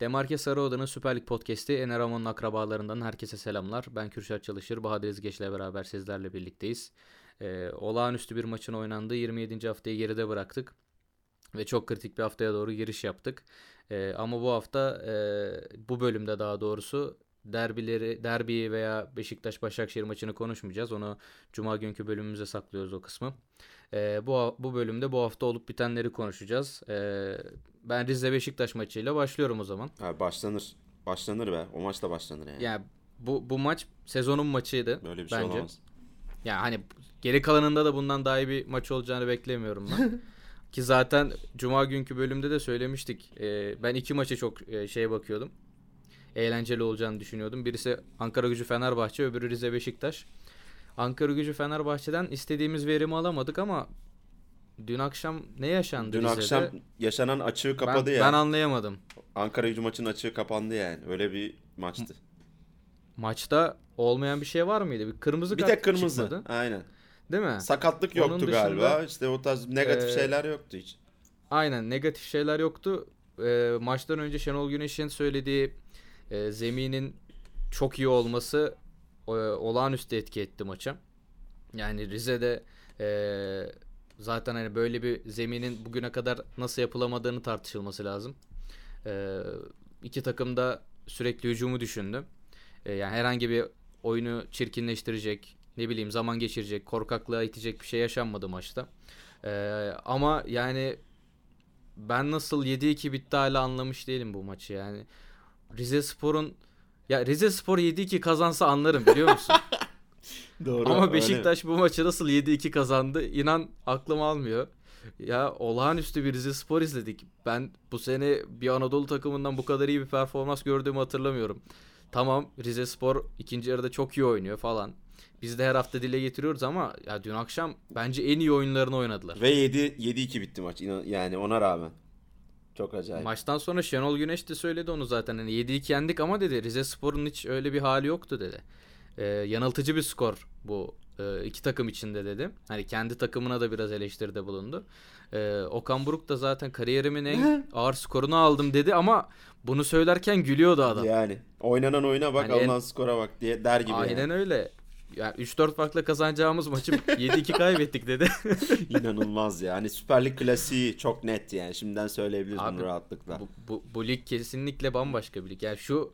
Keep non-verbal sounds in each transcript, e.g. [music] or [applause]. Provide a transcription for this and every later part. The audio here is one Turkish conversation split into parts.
Demarke Sarıoda'nın Süper Lig Podcast'i Ener Amon'un akrabalarından herkese selamlar. Ben Kürşat Çalışır, Bahadır İzgeç'le beraber sizlerle birlikteyiz. Ee, olağanüstü bir maçın oynandığı 27. haftayı geride bıraktık. Ve çok kritik bir haftaya doğru giriş yaptık. Ee, ama bu hafta e, bu bölümde daha doğrusu derbileri, derbi veya Beşiktaş-Başakşehir maçını konuşmayacağız. Onu Cuma günkü bölümümüze saklıyoruz o kısmı. Ee, bu, bu bölümde bu hafta olup bitenleri konuşacağız. Ee, ben Rize Beşiktaş maçıyla başlıyorum o zaman. Abi başlanır. Başlanır be. O maçta başlanır yani. Yani bu bu maç sezonun maçıydı Böyle bir şey bence. olamaz. Yani hani geri kalanında da bundan daha iyi bir maç olacağını beklemiyorum ben. [laughs] Ki zaten Cuma günkü bölümde de söylemiştik. Ee, ben iki maçı çok e, şeye bakıyordum. Eğlenceli olacağını düşünüyordum. Birisi Ankara Gücü Fenerbahçe, öbürü Rize Beşiktaş. Ankara Gücü Fenerbahçe'den istediğimiz verimi alamadık ama dün akşam ne yaşandı Dün Rize'de? akşam yaşanan açığı kapadı ben, ya. ben anlayamadım. Ankara gücü maçının açığı kapandı yani. Öyle bir maçtı. Maçta olmayan bir şey var mıydı? Bir kırmızı bir kart tek kırmızı. çıkmadı. Aynen. Değil mi? Sakatlık Onun yoktu dışında, galiba. İşte o tarz negatif e, şeyler yoktu hiç. Aynen negatif şeyler yoktu. Ee, maçtan önce Şenol Güneş'in söylediği e, zeminin çok iyi olması e, olağanüstü etki etti maça. Yani Rize'de e, zaten hani böyle bir zeminin bugüne kadar nasıl yapılamadığını tartışılması lazım. E, iki takım da sürekli hücumu düşündü. E, yani herhangi bir oyunu çirkinleştirecek, ne bileyim zaman geçirecek, korkaklığa itecek bir şey yaşanmadı maçta. E, ama yani ben nasıl 7-2 bitti hala anlamış değilim bu maçı yani. Rize Spor'un ya Rize Spor 7-2 kazansa anlarım biliyor musun? [laughs] Doğru. Ama öyle. Beşiktaş bu maçı nasıl 7-2 kazandı inan aklım almıyor. Ya olağanüstü bir Rize Spor izledik. Ben bu sene bir Anadolu takımından bu kadar iyi bir performans gördüğümü hatırlamıyorum. Tamam Rize Spor ikinci yarıda çok iyi oynuyor falan. Biz de her hafta dile getiriyoruz ama ya dün akşam bence en iyi oyunlarını oynadılar. Ve 7 7-2 bitti maç. İnan- Yani ona rağmen. Çok acayip. Maçtan sonra Şenol Güneş de söyledi onu zaten. Hani 7-2 yendik ama dedi Rize Spor'un hiç öyle bir hali yoktu dedi. Ee, yanıltıcı bir skor bu e, iki takım içinde dedi. Hani kendi takımına da biraz eleştiride bulundu. Ee, Okan Buruk da zaten kariyerimin en [laughs] ağır skorunu aldım dedi ama bunu söylerken gülüyordu adam. Yani oynanan oyuna bak, Hani en- alınan skora bak diye der gibi Aynen yani. öyle. Yani 3-4 farkla kazanacağımız maçı 7-2 kaybettik dedi. [laughs] İnanılmaz ya. Hani Süper Lig klasiği çok net yani. Şimdiden söyleyebiliriz Abi, bunu rahatlıkla. bu, bu, bu lig kesinlikle bambaşka bir lig. Yani şu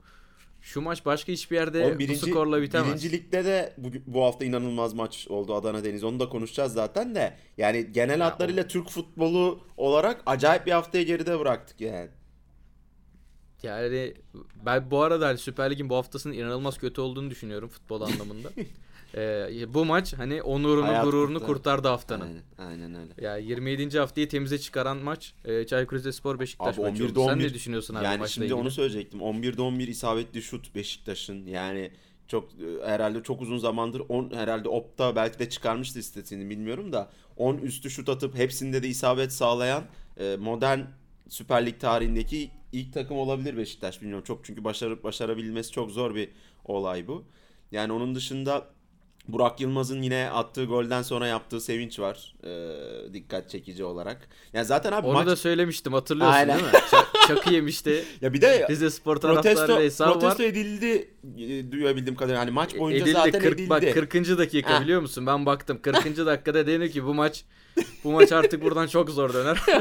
şu maç başka hiçbir yerde Oğlum bu skorla bitemez. Birinci ligde de bu, bu hafta inanılmaz maç oldu Adana Deniz. Onu da konuşacağız zaten de. Yani genel Ya hatlarıyla Türk futbolu olarak acayip bir haftayı geride bıraktık yani. Yani ben bu arada hani Süper Lig'in bu haftasının inanılmaz kötü olduğunu düşünüyorum futbol anlamında. [laughs] Ee, bu maç hani onurunu Hayat gururunu kurtardı. kurtardı haftanın. Aynen, aynen öyle. Ya 27. haftayı temize çıkaran maç e, Çaykur Rizespor Beşiktaş Abi maçı 11'de oldu. Sen 11 ne düşünüyorsun abi Yani maçla şimdi ilgili? onu söyleyecektim. 11'de 11 isabetli şut Beşiktaş'ın. Yani çok e, herhalde çok uzun zamandır 10 herhalde Opta belki de çıkarmıştı istatistiğini bilmiyorum da 10 üstü şut atıp hepsinde de isabet sağlayan e, modern Süper Lig tarihindeki ilk takım olabilir Beşiktaş bilmiyorum. Çok çünkü başarıp başarabilmesi çok zor bir olay bu. Yani onun dışında Burak Yılmaz'ın yine attığı golden sonra yaptığı sevinç var. e, dikkat çekici olarak. Yani zaten abi Onu maç da söylemiştim hatırlıyorsun Aynen. değil mi? Ç- çakı yemişti. [laughs] ya bir de Rize Spor protesto, hesabı var. protesto edildi e, duyabildiğim kadarıyla. Hani maç boyunca Edildi, zaten 40, edildi. Bak 40. dakika Heh. biliyor musun? Ben baktım 40. dakikada denir ki bu maç bu maç artık buradan çok zor döner. [laughs]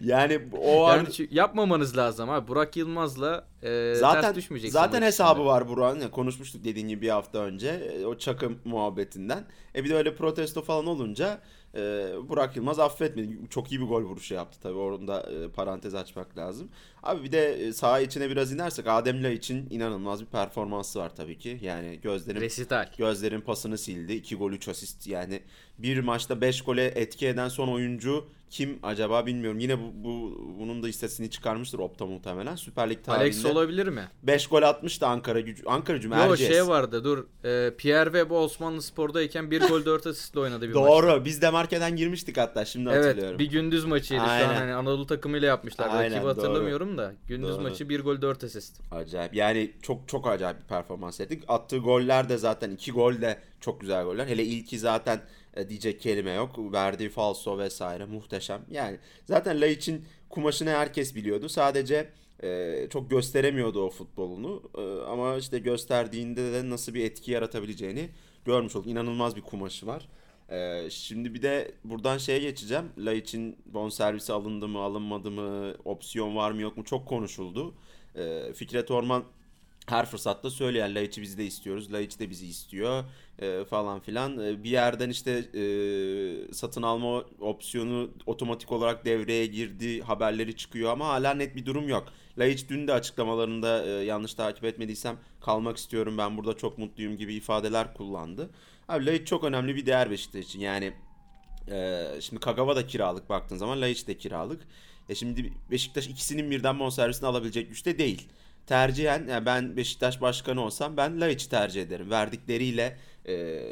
Yani o an yani yapmamanız lazım abi. Burak Yılmaz'la e, zaten ters düşmeyeceksin. zaten hesabı içinde. var Burak'ın. Konuşmuştuk dediğin gibi bir hafta önce e, o çakım muhabbetinden. E bir de öyle protesto falan olunca e, Burak Yılmaz affetmedi. Çok iyi bir gol vuruşu yaptı tabii. Orada e, parantez açmak lazım. Abi bir de e, saha içine biraz inersek Adem'le için inanılmaz bir performansı var tabii ki. Yani gözlerim Resital. Gözlerin pasını sildi. 2 gol 3 asist yani bir maçta 5 gole etki eden son oyuncu kim acaba bilmiyorum. Yine bu, bu bunun da istatistiğini çıkarmıştır Opta muhtemelen. Süper Lig Alex tarihinde olabilir mi? 5 gol atmıştı Ankara gücü. Ankara gücü mü? Yo Erciyes. şey vardı dur. E, Pierre Webb Osmanlı Spor'dayken bir gol 4 asistle oynadı bir. Doğru. Biz de markeden girmiştik hatta şimdi Evet hatırlıyorum. bir gündüz maçıydı şu an Aynen. hani Anadolu takımıyla yapmışlar. Aynen, Rakibi doğru. hatırlamıyorum da. Gündüz Doğru. maçı bir gol 4 asist. Acayip. Yani çok çok acayip bir performans ettik. Attığı goller de zaten iki gol de çok güzel goller. Hele ilki zaten diyecek kelime yok. Verdiği falso vesaire muhteşem. Yani zaten Laiç'in kumaşını herkes biliyordu. Sadece e, çok gösteremiyordu o futbolunu. E, ama işte gösterdiğinde de nasıl bir etki yaratabileceğini görmüş olduk. İnanılmaz bir kumaşı var. E, şimdi bir de buradan şeye geçeceğim. Laiç'in bonservisi alındı mı alınmadı mı opsiyon var mı yok mu çok konuşuldu. E, Fikret Orman her fırsatta söylüyor. Yani Laiç'i biz de istiyoruz. Laiç de bizi istiyor e, falan filan. E, bir yerden işte e, satın alma opsiyonu otomatik olarak devreye girdi. Haberleri çıkıyor ama hala net bir durum yok. Laiç dün de açıklamalarında e, yanlış takip etmediysem kalmak istiyorum ben burada çok mutluyum gibi ifadeler kullandı. Abi Laiç çok önemli bir değer Beşiktaş için. Yani e, şimdi Kagawa da kiralık baktığın zaman Laiç de kiralık. E şimdi Beşiktaş ikisinin birden bonservisini alabilecek güçte değil tercihen yani ben Beşiktaş başkanı olsam ben Laiç'i tercih ederim. Verdikleriyle e,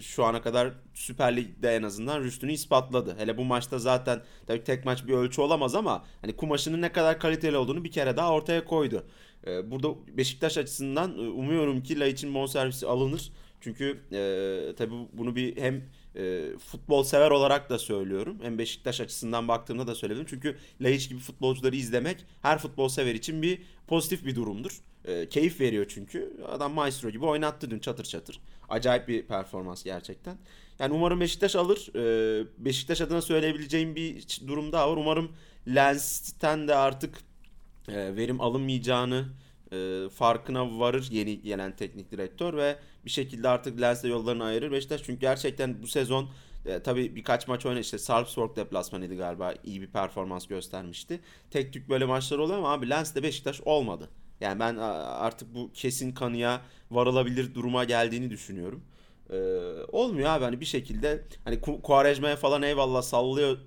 şu ana kadar Süper Lig'de en azından rüştünü ispatladı. Hele bu maçta zaten tabii tek maç bir ölçü olamaz ama hani kumaşının ne kadar kaliteli olduğunu bir kere daha ortaya koydu. E, burada Beşiktaş açısından umuyorum ki Laiç'in bonservisi alınır. Çünkü e, tabii bunu bir hem e, futbol sever olarak da söylüyorum. Hem Beşiktaş açısından baktığımda da söyledim. Çünkü Laiç gibi futbolcuları izlemek her futbol sever için bir pozitif bir durumdur. E, keyif veriyor çünkü. Adam maestro gibi oynattı dün çatır çatır. Acayip bir performans gerçekten. Yani umarım Beşiktaş alır. E, Beşiktaş adına söyleyebileceğim bir durum daha var. Umarım Lens'ten de artık e, verim alınmayacağını e, farkına varır yeni gelen teknik direktör ve bir şekilde artık Lens'le yollarını ayırır Beşiktaş. Çünkü gerçekten bu sezon e, tabii birkaç maç oynadı işte Sarpsborg deplasmanıydı galiba iyi bir performans göstermişti. Tek tük böyle maçlar oluyor ama abi Lens'le Beşiktaş olmadı. Yani ben artık bu kesin kanıya varılabilir duruma geldiğini düşünüyorum. Ee, olmuyor abi hani bir şekilde hani Kuarejma'ya falan eyvallah sallıyor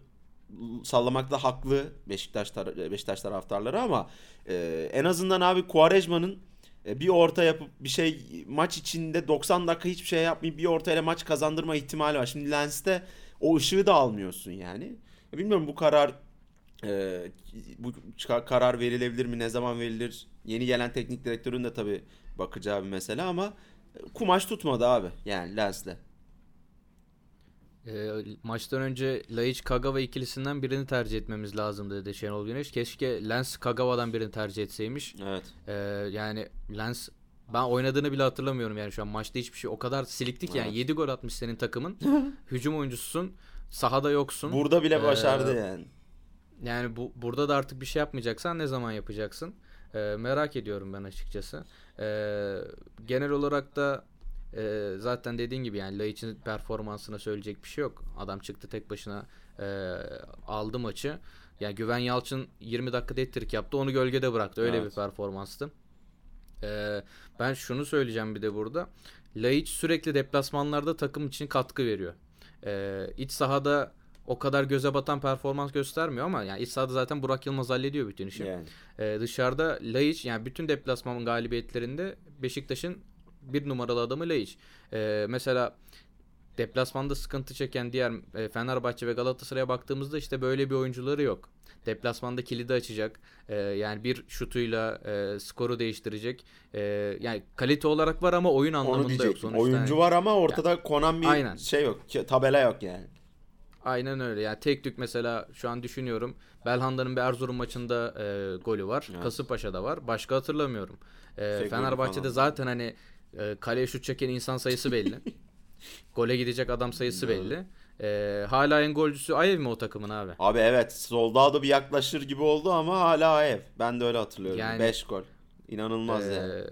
sallamakta haklı Beşiktaş tar- Beşiktaş taraftarları ama e, en azından abi Quaresma'nın e, bir orta yapıp bir şey maç içinde 90 dakika hiçbir şey yapmayıp bir ortayla maç kazandırma ihtimali var. Şimdi Lens'te o ışığı da almıyorsun yani. Bilmiyorum bu karar e, bu karar verilebilir mi? Ne zaman verilir? Yeni gelen teknik direktörün de tabii bakacağı bir mesele ama kumaş tutmadı abi yani Lens'le. E, maçtan önce Laiç Kagawa ikilisinden birini tercih etmemiz lazım dedi Şenol Güneş. Keşke Lens Kagawa'dan birini tercih etseymiş. Evet. E, yani Lens ben oynadığını bile hatırlamıyorum yani şu an maçta hiçbir şey o kadar siliktik evet. yani 7 gol atmış senin takımın. [laughs] hücum oyuncususun. Sahada yoksun. Burada bile başardı ee, yani. Yani bu burada da artık bir şey yapmayacaksan ne zaman yapacaksın? Ee, merak ediyorum ben açıkçası. Ee, genel olarak da e, zaten dediğin gibi yani Laiç'in performansına söyleyecek bir şey yok. Adam çıktı tek başına e, aldı maçı. Yani Güven Yalçın 20 dakika ettirik yaptı. Onu gölgede bıraktı. Öyle evet. bir performanstı. E, ben şunu söyleyeceğim bir de burada. Laiç sürekli deplasmanlarda takım için katkı veriyor. E, iç sahada o kadar göze batan performans göstermiyor ama yani iç sahada zaten Burak Yılmaz hallediyor bütün işi. Yani. Ee, dışarıda Laiç yani bütün deplasman galibiyetlerinde Beşiktaş'ın bir numaralı adamı Leic. E, mesela deplasmanda sıkıntı çeken diğer e, Fenerbahçe ve Galatasaray'a baktığımızda işte böyle bir oyuncuları yok. Deplasmanda kilidi açacak. E, yani bir şutuyla e, skoru değiştirecek. E, yani kalite olarak var ama oyun anlamında yok sonuçta. Oyuncu yani. var ama ortada yani, konan bir aynen. şey yok. Tabela yok yani. Aynen öyle. Yani tek tük mesela şu an düşünüyorum. Belhanda'nın bir Erzurum maçında e, golü var. Evet. Kasımpaşa'da var. Başka hatırlamıyorum. E, Fenerbahçe'de zaten hani e, kaleye şut çeken insan sayısı belli. [laughs] Gole gidecek adam sayısı belli. E, hala en golcüsü Ayev mi o takımın abi? Abi evet. Soldado bir yaklaşır gibi oldu ama hala Ayev. Ben de öyle hatırlıyorum. 5 yani, gol. İnanılmaz e, yani.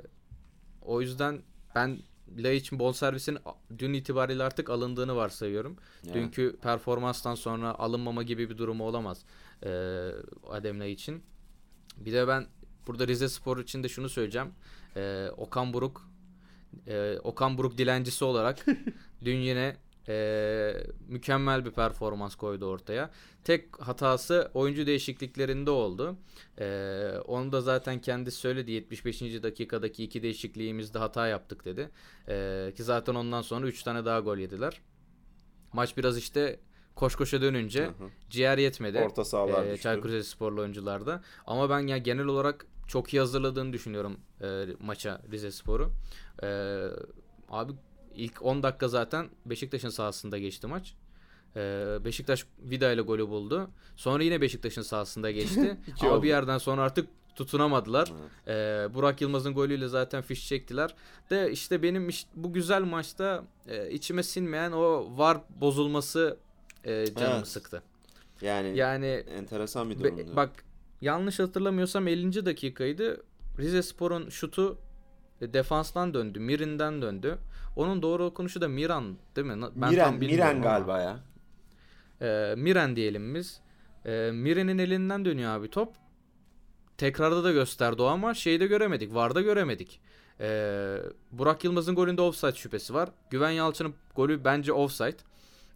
O yüzden ben Laiç'in bonservisin dün itibariyle artık alındığını varsayıyorum. Yani. Dünkü performanstan sonra alınmama gibi bir durumu olamaz e, Adem Laiç'in. Bir de ben burada Rize Spor için de şunu söyleyeceğim. E, Okan Buruk e, Okan Buruk dilencisi olarak [laughs] dün yine e, mükemmel bir performans koydu ortaya. Tek hatası oyuncu değişikliklerinde oldu. E, onu da zaten kendisi söyledi. 75. dakikadaki iki değişikliğimizde hata yaptık dedi. E, ki zaten ondan sonra 3 tane daha gol yediler. Maç biraz işte koş koşa dönünce hı hı. ciğer yetmedi. Orta sahalar e, Çaykur Rizesporlu oyuncularda. Ama ben ya genel olarak çok iyi hazırladığını düşünüyorum e, maça Rize Sporu. E, abi ilk 10 dakika zaten Beşiktaş'ın sahasında geçti maç. E, Beşiktaş Vida ile golü buldu. Sonra yine Beşiktaş'ın sahasında geçti. [laughs] Ama oldu. bir yerden sonra artık tutunamadılar. Evet. Ee, Burak Yılmaz'ın golüyle zaten fiş çektiler. De işte benim işte bu güzel maçta e, içime sinmeyen o var bozulması e, canımı evet. sıktı. Yani, yani enteresan bir durumdu. Be, bak yanlış hatırlamıyorsam 50. dakikaydı. Rize Spor'un şutu e, defanstan döndü. Mirin'den döndü. Onun doğru okunuşu da Miran değil mi? Ben Miren, tam Miren galiba ya. E, Miren diyelim biz. E, Miren'in elinden dönüyor abi top. Tekrarda da gösterdi o ama şeyde göremedik. Varda göremedik. E, Burak Yılmaz'ın golünde offside şüphesi var. Güven Yalçın'ın golü bence offside.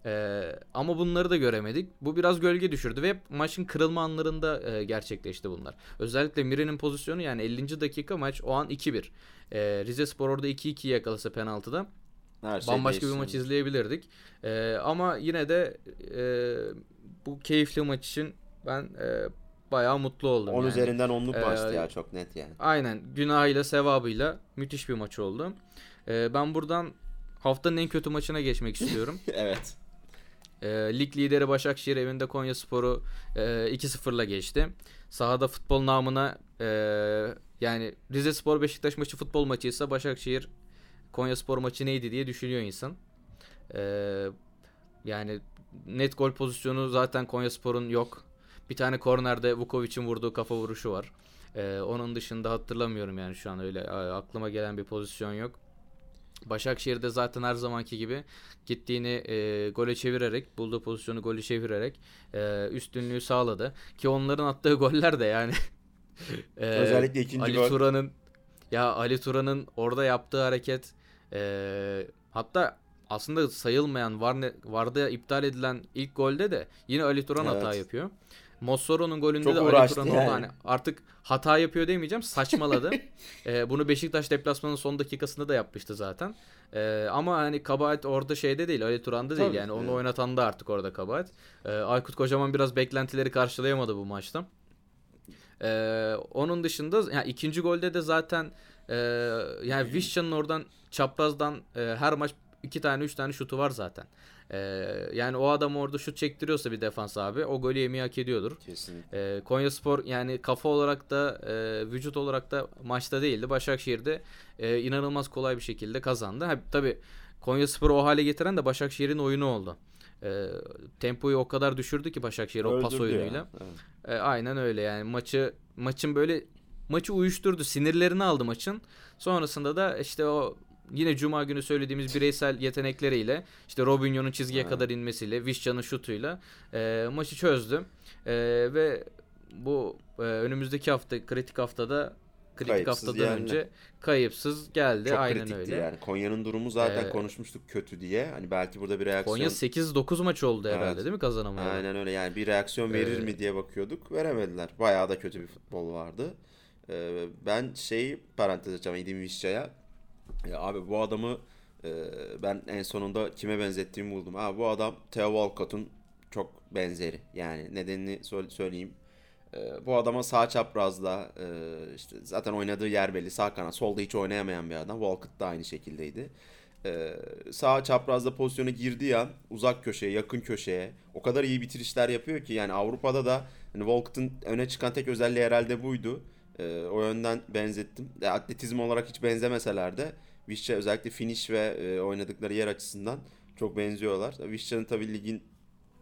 Ee, ama bunları da göremedik. Bu biraz gölge düşürdü ve maçın kırılma anlarında e, gerçekleşti bunlar. Özellikle Mire'nin pozisyonu yani 50. dakika maç o an 2-1. Ee, Rize Spor orada 2-2 yakalasa penaltıda her şey bambaşka değişsin. bir maç izleyebilirdik. Ee, ama yine de e, bu keyifli maç için ben e, bayağı mutlu oldum. 10 yani. üzerinden 10'luk ee, maçtı ya çok net yani. Aynen günahıyla sevabıyla müthiş bir maç oldu. Ee, ben buradan haftanın en kötü maçına geçmek istiyorum. [laughs] evet. E, lig lideri Başakşehir evinde Konya Sporu e, 2-0'la geçti. Sahada futbol namına e, yani Rize Spor Beşiktaş maçı futbol maçıysa Başakşehir Konya Spor maçı neydi diye düşünüyor insan. E, yani net gol pozisyonu zaten Konya Spor'un yok. Bir tane kornerde Vukovic'in vurduğu kafa vuruşu var. Ee, onun dışında hatırlamıyorum yani şu an öyle aklıma gelen bir pozisyon yok. Başakşehir'de zaten her zamanki gibi gittiğini e, gole çevirerek, bulduğu pozisyonu golü çevirerek e, üstünlüğü sağladı. Ki onların attığı goller de yani [laughs] e, özellikle ikinci Ali gol. Turan'ın ya Ali Turan'ın orada yaptığı hareket e, hatta aslında sayılmayan var ne, vardı iptal edilen ilk golde de yine Ali Turan evet. hata yapıyor. Mossoro'nun golünde Çok de Ali Turan yani. hani artık hata yapıyor demeyeceğim saçmaladı. [laughs] ee, bunu Beşiktaş deplasmanının son dakikasında da yapmıştı zaten. Ee, ama hani kabahat orada şeyde değil Ali Turan'da değil Tabii, yani onu oynatan da artık orada kabahat. Ee, Aykut Kocaman biraz beklentileri karşılayamadı bu maçta. Ee, onun dışında yani ikinci golde de zaten e, yani Vişcan'ın oradan çaprazdan e, her maç iki tane üç tane şutu var zaten. Ee, yani o adam orada şut çektiriyorsa bir defans abi o golü yemeyi hak ediyordur. Kesinlikle. Ee, Konya Spor yani kafa olarak da e, vücut olarak da maçta değildi. Başakşehir'de e, inanılmaz kolay bir şekilde kazandı. Ha, tabii Konya Spor'u o hale getiren de Başakşehir'in oyunu oldu. E, tempoyu o kadar düşürdü ki Başakşehir o pas oyunuyla. Evet. E, aynen öyle yani maçı maçın böyle maçı uyuşturdu. Sinirlerini aldı maçın. Sonrasında da işte o yine cuma günü söylediğimiz bireysel yetenekleriyle işte Robinho'nun çizgiye ha. kadar inmesiyle Vişcan'ın şutuyla e, maçı çözdü. E, ve bu e, önümüzdeki hafta kritik haftada kritik kayıpsız haftadan yani. önce kayıpsız geldi. Çok Aynen öyle. yani. Konya'nın durumu zaten ee, konuşmuştuk kötü diye. Hani belki burada bir reaksiyon Konya 8-9 maç oldu herhalde evet. değil mi kazanamadı? Aynen öyle. Yani bir reaksiyon verir ee, mi diye bakıyorduk. Veremediler. Bayağı da kötü bir futbol vardı. Ee, ben şey parantez açacağım Edin Vişça'ya. Ya abi bu adamı e, ben en sonunda kime benzettiğimi buldum. Ha bu adam Theo Walcott'un çok benzeri. Yani nedenini söyleyeyim. E, bu adama sağ çaprazda e, işte zaten oynadığı yer belli. Sağ kanat. Solda hiç oynayamayan bir adam. Walcott da aynı şekildeydi. E, sağ çaprazda pozisyona girdiği an uzak köşeye, yakın köşeye o kadar iyi bitirişler yapıyor ki yani Avrupa'da da hani Walcott'ın öne çıkan tek özelliği herhalde buydu. E, o yönden benzettim. E, atletizm olarak hiç benzemeseler de Vişça özellikle finish ve e, oynadıkları yer açısından çok benziyorlar. Vişça'nın tabii ligin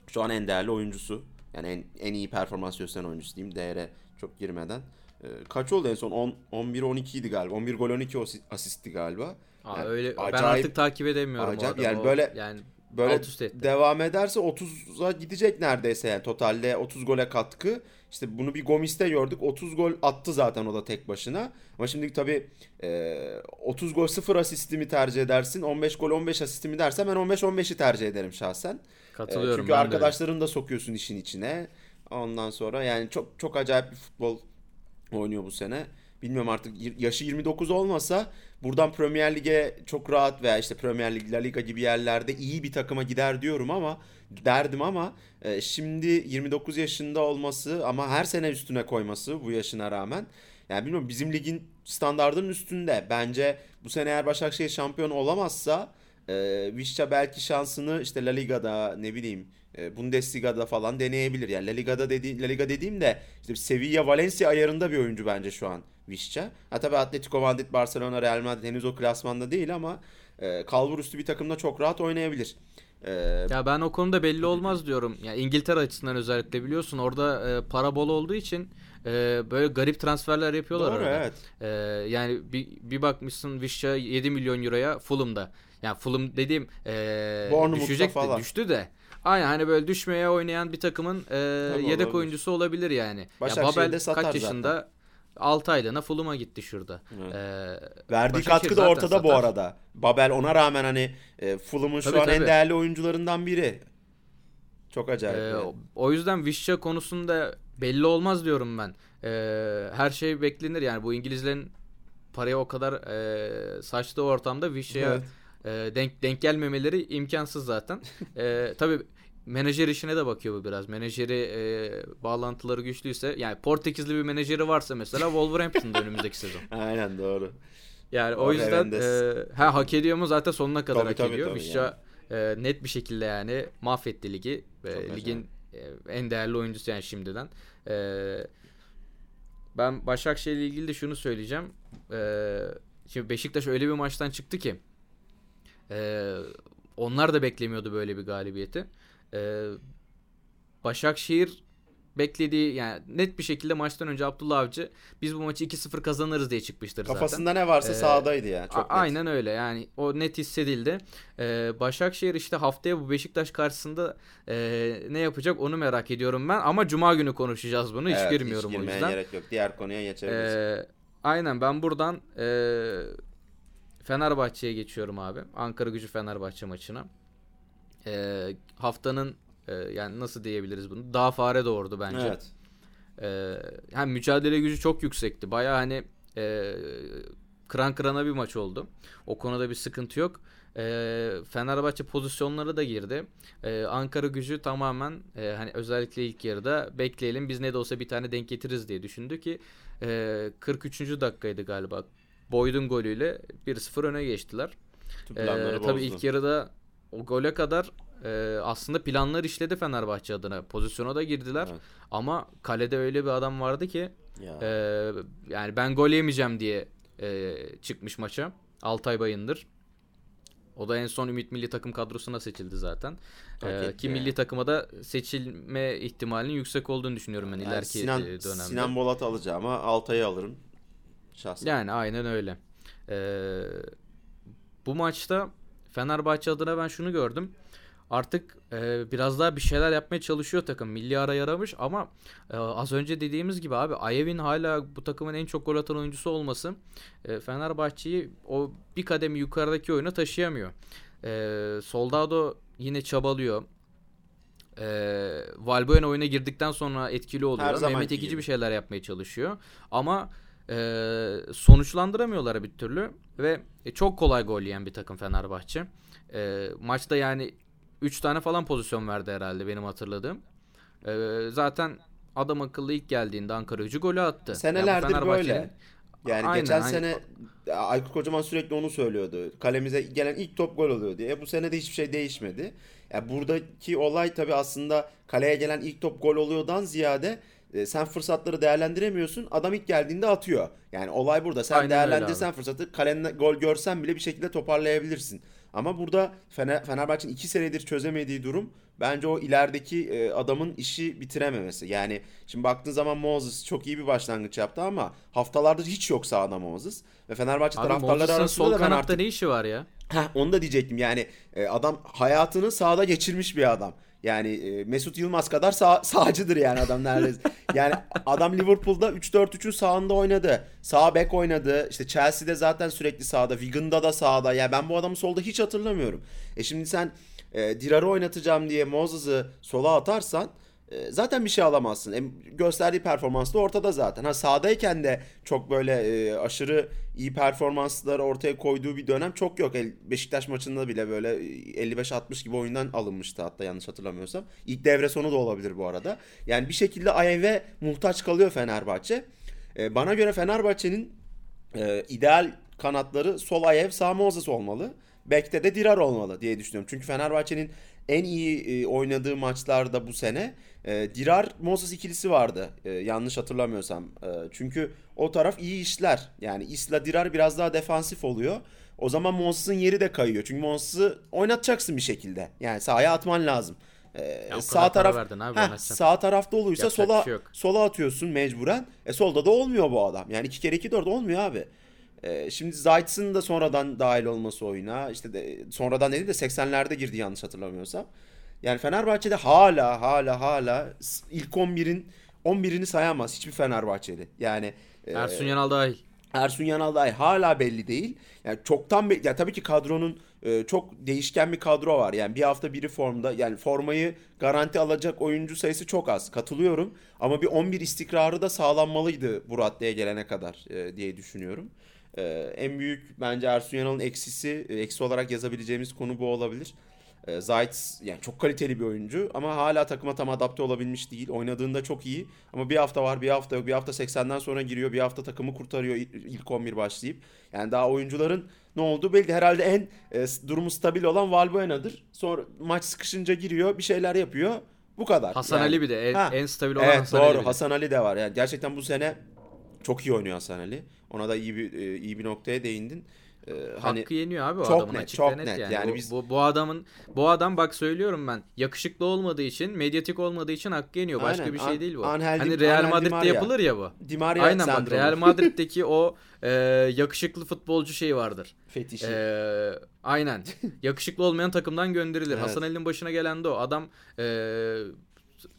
şu an en değerli oyuncusu. Yani en, en iyi performans gösteren oyuncusu diyeyim değere çok girmeden. E, kaç oldu en son? 10, 11 12 idi galiba. 11 gol 12 asisti galiba. Aa, yani öyle acayip, ben artık takip edemiyorum acayip, yani böyle yani böyle devam ederse 30'a gidecek neredeyse yani totalde 30 gole katkı. İşte bunu bir Gomis'te gördük. 30 gol attı zaten o da tek başına. Ama şimdi tabii e, 30 gol 0 asisti mi tercih edersin? 15 gol 15 asisti mi dersen ben 15-15'i tercih ederim şahsen. Katılıyorum. E, çünkü arkadaşlarını da sokuyorsun işin içine. Ondan sonra yani çok çok acayip bir futbol oynuyor bu sene. Bilmiyorum artık yaşı 29 olmasa buradan Premier Lig'e çok rahat veya işte Premier Lig, La Liga gibi yerlerde iyi bir takıma gider diyorum ama derdim ama e, şimdi 29 yaşında olması ama her sene üstüne koyması bu yaşına rağmen yani bilmiyorum bizim ligin standartının üstünde. Bence bu sene eğer Başakşehir şampiyon olamazsa e, Vişça belki şansını işte La Liga'da ne bileyim e, Bundesliga'da falan deneyebilir. Yani La Liga'da dedi La Liga dediğim de işte Sevilla Valencia ayarında bir oyuncu bence şu an Vişça. Ha tabii Atletico Madrid, Barcelona, Real Madrid henüz o klasmanda değil ama e, kalbur üstü bir takımda çok rahat oynayabilir. E, ya ben o konuda belli olmaz diyorum. Ya yani İngiltere açısından özellikle biliyorsun orada e, para bol olduğu için e, böyle garip transferler yapıyorlar Doğru arada. evet. E, yani bir, bir bakmışsın Vişça 7 milyon euroya Fulham'da. Yani Fulham dediğim e, düşecekti, falan. düştü de. Aynen hani böyle düşmeye oynayan bir takımın e, yedek olabilir. oyuncusu olabilir yani. Ya Babel kaç yaşında? Zaten. 6 aylığına Fulham'a gitti şurada. Evet. Ee, Verdiği katkı da ortada satar. bu arada. Babel ona rağmen hani e, Fulham'ın şu an tabii. en değerli oyuncularından biri. Çok acayip. Ee. O yüzden Vişça konusunda belli olmaz diyorum ben. Ee, her şey beklenir yani bu İngilizlerin paraya o kadar e, saçtığı ortamda Vişça'ya evet. e, denk denk gelmemeleri imkansız zaten. [laughs] e, tabii menajer işine de bakıyor bu biraz. Menajeri e, bağlantıları güçlüyse yani Portekizli bir menajeri varsa mesela Wolverhampton'da [laughs] önümüzdeki sezon. Aynen doğru. Yani o, o yüzden e, ha hak ediyor mu zaten sonuna kadar tabii, hak tabii, ediyor. Tabii, Vişça yani. e, net bir şekilde yani mahvetti ligi. E, ligin e, en değerli oyuncusu yani şimdiden. E, ben Başakşehir ile ilgili de şunu söyleyeceğim. E, şimdi Beşiktaş öyle bir maçtan çıktı ki e, onlar da beklemiyordu böyle bir galibiyeti. E, Başakşehir beklediği yani net bir şekilde maçtan önce Abdullah Avcı biz bu maçı 2-0 kazanırız diye çıkmıştır Kafasında zaten. Kafasında ne varsa ee, sahadaydı yani. Çok a- aynen öyle yani o net hissedildi. Ee, Başakşehir işte haftaya bu Beşiktaş karşısında e, ne yapacak onu merak ediyorum ben ama Cuma günü konuşacağız bunu hiç evet, girmiyorum hiç o yüzden. gerek yok diğer konuya geçebiliriz. Ee, aynen ben buradan e, Fenerbahçe'ye geçiyorum abi. Ankara gücü Fenerbahçe maçına. E, haftanın e, yani nasıl diyebiliriz bunu? Daha fare doğurdu bence. Evet. E, hem mücadele gücü çok yüksekti. Baya hani e, kıran kırana bir maç oldu. O konuda bir sıkıntı yok. E, Fenerbahçe pozisyonları da girdi. E, Ankara gücü tamamen e, hani özellikle ilk yarıda bekleyelim biz ne de olsa bir tane denk getiririz diye düşündü ki e, 43. dakikaydı galiba. Boyd'un golüyle 1-0 öne geçtiler. E, tabii ilk yarıda o gole kadar e, aslında planlar işledi Fenerbahçe adına. Pozisyona da girdiler. Evet. Ama kalede öyle bir adam vardı ki ya. e, yani ben gol yemeyeceğim diye e, çıkmış maça. Altay Bayındır. O da en son Ümit Milli Takım kadrosuna seçildi zaten. Ee, ki milli takıma da seçilme ihtimalinin yüksek olduğunu düşünüyorum ben yani ileriki Sinan, dönemde. Sinan Bolat alacağım ama Altay'ı alırım şahsen. Yani aynen öyle. Ee, bu maçta Fenerbahçe adına ben şunu gördüm artık e, biraz daha bir şeyler yapmaya çalışıyor takım. Milli ara yaramış ama e, az önce dediğimiz gibi abi Ayev'in hala bu takımın en çok gol atan oyuncusu olması e, Fenerbahçe'yi o bir kademi yukarıdaki oyuna taşıyamıyor. E, Soldado yine çabalıyor. E, Valbuena oyuna girdikten sonra etkili oluyor. Mehmet Ekici bir şeyler yapmaya çalışıyor. Ama e, sonuçlandıramıyorlar bir türlü ve e, çok kolay gol yiyen bir takım Fenerbahçe. E, maçta yani 3 tane falan pozisyon verdi herhalde benim hatırladığım. Ee, zaten adam akıllı ilk geldiğinde Ankara gücü golü attı. Senelerdir yani böyle. Yani aynen, geçen aynen. sene Aykut Kocaman sürekli onu söylüyordu. Kalemize gelen ilk top gol oluyor diye. Bu sene de hiçbir şey değişmedi. Yani buradaki olay tabii aslında kaleye gelen ilk top gol oluyordan ziyade e, sen fırsatları değerlendiremiyorsun. Adam ilk geldiğinde atıyor. Yani olay burada. Sen Aynen değerlendirsen fırsatı kalende gol görsen bile bir şekilde toparlayabilirsin. Ama burada Fener, Fenerbahçe'nin iki senedir çözemediği durum bence o ilerideki e, adamın işi bitirememesi. Yani şimdi baktığın zaman Moses çok iyi bir başlangıç yaptı ama haftalardır hiç yok sahada Moses. Ve Fenerbahçe Abi taraftarları arasında sol da ben artık... ne işi var ya? Heh, onu da diyecektim yani e, adam hayatını sahada geçirmiş bir adam. Yani e, Mesut Yılmaz kadar sağ, sağcıdır yani adam neredeyse. yani adam Liverpool'da 3-4-3'ün sağında oynadı. Sağ bek oynadı. İşte Chelsea'de zaten sürekli sağda. Wigan'da da sağda. Ya yani ben bu adamı solda hiç hatırlamıyorum. E şimdi sen e, Dirar'ı oynatacağım diye Moses'ı sola atarsan zaten bir şey alamazsın. E, gösterdiği performans da ortada zaten. Ha sahadayken de çok böyle e, aşırı iyi performansları ortaya koyduğu bir dönem çok yok. Beşiktaş maçında bile böyle 55-60 gibi oyundan alınmıştı hatta yanlış hatırlamıyorsam. İlk devre sonu da olabilir bu arada. Yani bir şekilde Ayev'e muhtaç kalıyor Fenerbahçe. E, bana göre Fenerbahçe'nin e, ideal kanatları sol Ayev sağ Moses olmalı. Bek'te de Dirar olmalı diye düşünüyorum. Çünkü Fenerbahçe'nin en iyi e, oynadığı maçlarda bu sene e, Dirar Moses ikilisi vardı. E, yanlış hatırlamıyorsam. E, çünkü o taraf iyi işler. Yani Isla Dirar biraz daha defansif oluyor. O zaman Moses'ın yeri de kayıyor. Çünkü Moses'ı oynatacaksın bir şekilde. Yani sahaya atman lazım. Ee, sağ taraf verdin abi, Heh, sağ tarafta olursa Yapacak sola şey sola atıyorsun mecburen. E solda da olmuyor bu adam. Yani 2 kere 2 4 olmuyor abi. E, şimdi Zayt'sın da sonradan dahil olması oyuna. işte de sonradan dedi de 80'lerde girdi yanlış hatırlamıyorsam. Yani Fenerbahçe'de hala hala hala ilk 11'in 11'ini sayamaz hiçbir Fenerbahçeli. Yani e, Ersun Yanal dahil. Ersun Yanal dahi hala belli değil. Yani çoktan be- ya tabii ki kadronun e, çok değişken bir kadro var. Yani bir hafta biri formda yani formayı garanti alacak oyuncu sayısı çok az. Katılıyorum. Ama bir 11 istikrarı da sağlanmalıydı bu raddeye gelene kadar e, diye düşünüyorum. E, en büyük bence Ersun Yanal'ın eksisi, e, eksi olarak yazabileceğimiz konu bu olabilir. E, Zayt yani çok kaliteli bir oyuncu ama hala takıma tam adapte olabilmiş değil. Oynadığında çok iyi ama bir hafta var bir hafta yok. Bir hafta 80'den sonra giriyor bir hafta takımı kurtarıyor il- ilk 11 başlayıp. Yani daha oyuncuların ne olduğu belli. Herhalde en e, durumu stabil olan Valbuena'dır. Sonra maç sıkışınca giriyor bir şeyler yapıyor. Bu kadar. Hasan Yani- Ali bir de en, Ha. en stabil olan Evet Hasan doğru Ali de. Hasan Ali de var. Yani gerçekten bu sene çok iyi oynuyor Hasan Ali. Ona da iyi bir e, iyi bir noktaya değindin. E, hani Hakkı yeniyor abi o çok adamın net, çok net, net. yani. Yani biz- bu, bu adamın bu adam bak söylüyorum ben yakışıklı olmadığı için medyatik olmadığı için hakkı yeniyor. Başka Aynen. bir An- şey değil bu. Angel hani Real Angel Madrid'de Maria. yapılır ya bu. Di Maria Aynen bak. Real Madrid'deki o [laughs] e, yakışıklı futbolcu şeyi vardır. fetişi. E, aynen. [laughs] yakışıklı olmayan takımdan gönderilir. Evet. Hasan Ali'nin başına gelen de o. Adam e,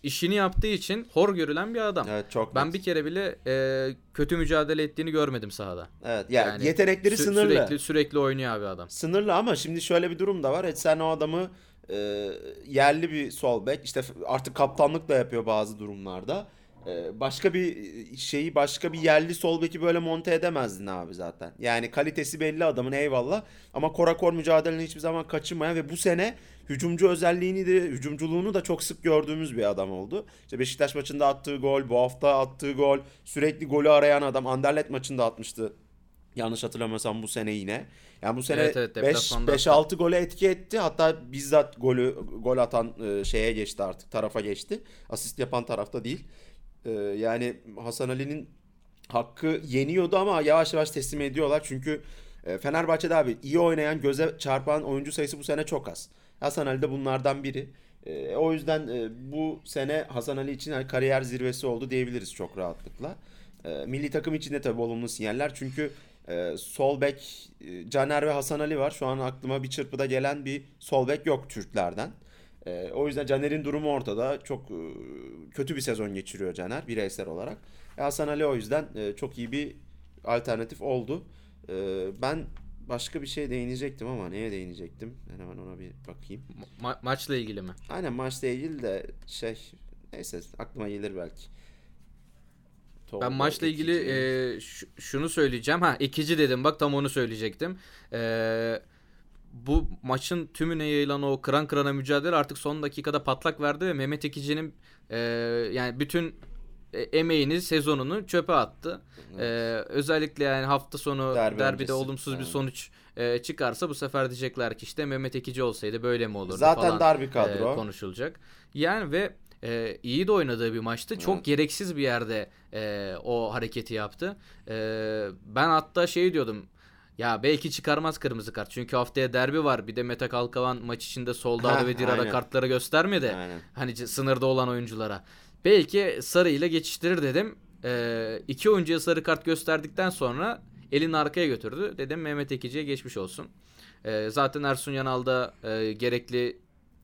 işini yaptığı için hor görülen bir adam. evet çok Ben net. bir kere bile e, kötü mücadele ettiğini görmedim sahada. Evet yani, Yani yetenekleri Sü- sınırlı. Sürekli sürekli oynuyor abi adam. Sınırlı ama şimdi şöyle bir durum da var. Et sen o adamı e, yerli bir sol bek işte artık kaptanlık da yapıyor bazı durumlarda. E, başka bir şeyi başka bir yerli sol beki böyle monte edemezdin abi zaten. Yani kalitesi belli adamın eyvallah ama korakor mücadeleni hiçbir zaman kaçırmayan ve bu sene hücumcu özelliğini de hücumculuğunu da çok sık gördüğümüz bir adam oldu. İşte Beşiktaş maçında attığı gol, bu hafta attığı gol, sürekli golü arayan adam Anderlet maçında atmıştı. Yanlış hatırlamıyorsam bu sene yine. Yani bu sene Evet, evet, deplasmanda 5-6 gole etki etti. Hatta bizzat golü gol atan e, şeye geçti artık. Tarafa geçti. Asist yapan tarafta değil. E, yani Hasan Ali'nin hakkı yeniyordu ama yavaş yavaş teslim ediyorlar. Çünkü e, Fenerbahçe'de abi iyi oynayan, göze çarpan oyuncu sayısı bu sene çok az. Hasan Ali de bunlardan biri. E, o yüzden e, bu sene Hasan Ali için hani kariyer zirvesi oldu diyebiliriz çok rahatlıkla. E, milli takım için de tabii olumlu sinyaller. Çünkü e, sol bek e, Caner ve Hasan Ali var. Şu an aklıma bir çırpıda gelen bir sol bek yok Türklerden. E, o yüzden Caner'in durumu ortada. Çok e, kötü bir sezon geçiriyor Caner bireysel olarak. Hasan Ali o yüzden çok iyi bir alternatif oldu. Ben başka bir şey değinecektim ama neye değinecektim? Ben hemen ona bir bakayım. Ma- maçla ilgili mi? Aynen maçla ilgili de şey neyse aklıma gelir belki. Ben Tolga, maçla ilgili ikinci. e, ş- şunu söyleyeceğim. Ha ikinci dedim bak tam onu söyleyecektim. E, bu maçın tümüne yayılan o kıran kırana mücadele artık son dakikada patlak verdi ve Mehmet Ekici'nin e, yani bütün e, emeğini, sezonunu çöpe attı. E, özellikle yani hafta sonu Derbi derbide öncesi. olumsuz bir Aynen. sonuç e, çıkarsa bu sefer diyecekler ki işte Mehmet Ekici olsaydı böyle mi olurdu Zaten falan dar bir e, kadro. konuşulacak. Yani ve e, iyi de oynadığı bir maçtı. Çok Evet. gereksiz bir yerde e, o hareketi yaptı. E, ben hatta şey diyordum. Ya belki çıkarmaz kırmızı kart. Çünkü haftaya derbi var. Bir de Mete Kalkavan maç içinde Soldado ve Dirar'a kartları göstermedi. Aynen. Hani sınırda olan oyunculara. Belki sarı ile geçiştirir dedim. E, iki oyuncuya sarı kart gösterdikten sonra elini arkaya götürdü. Dedim Mehmet Ekici'ye geçmiş olsun. E, zaten Ersun Yanal da e, gerekli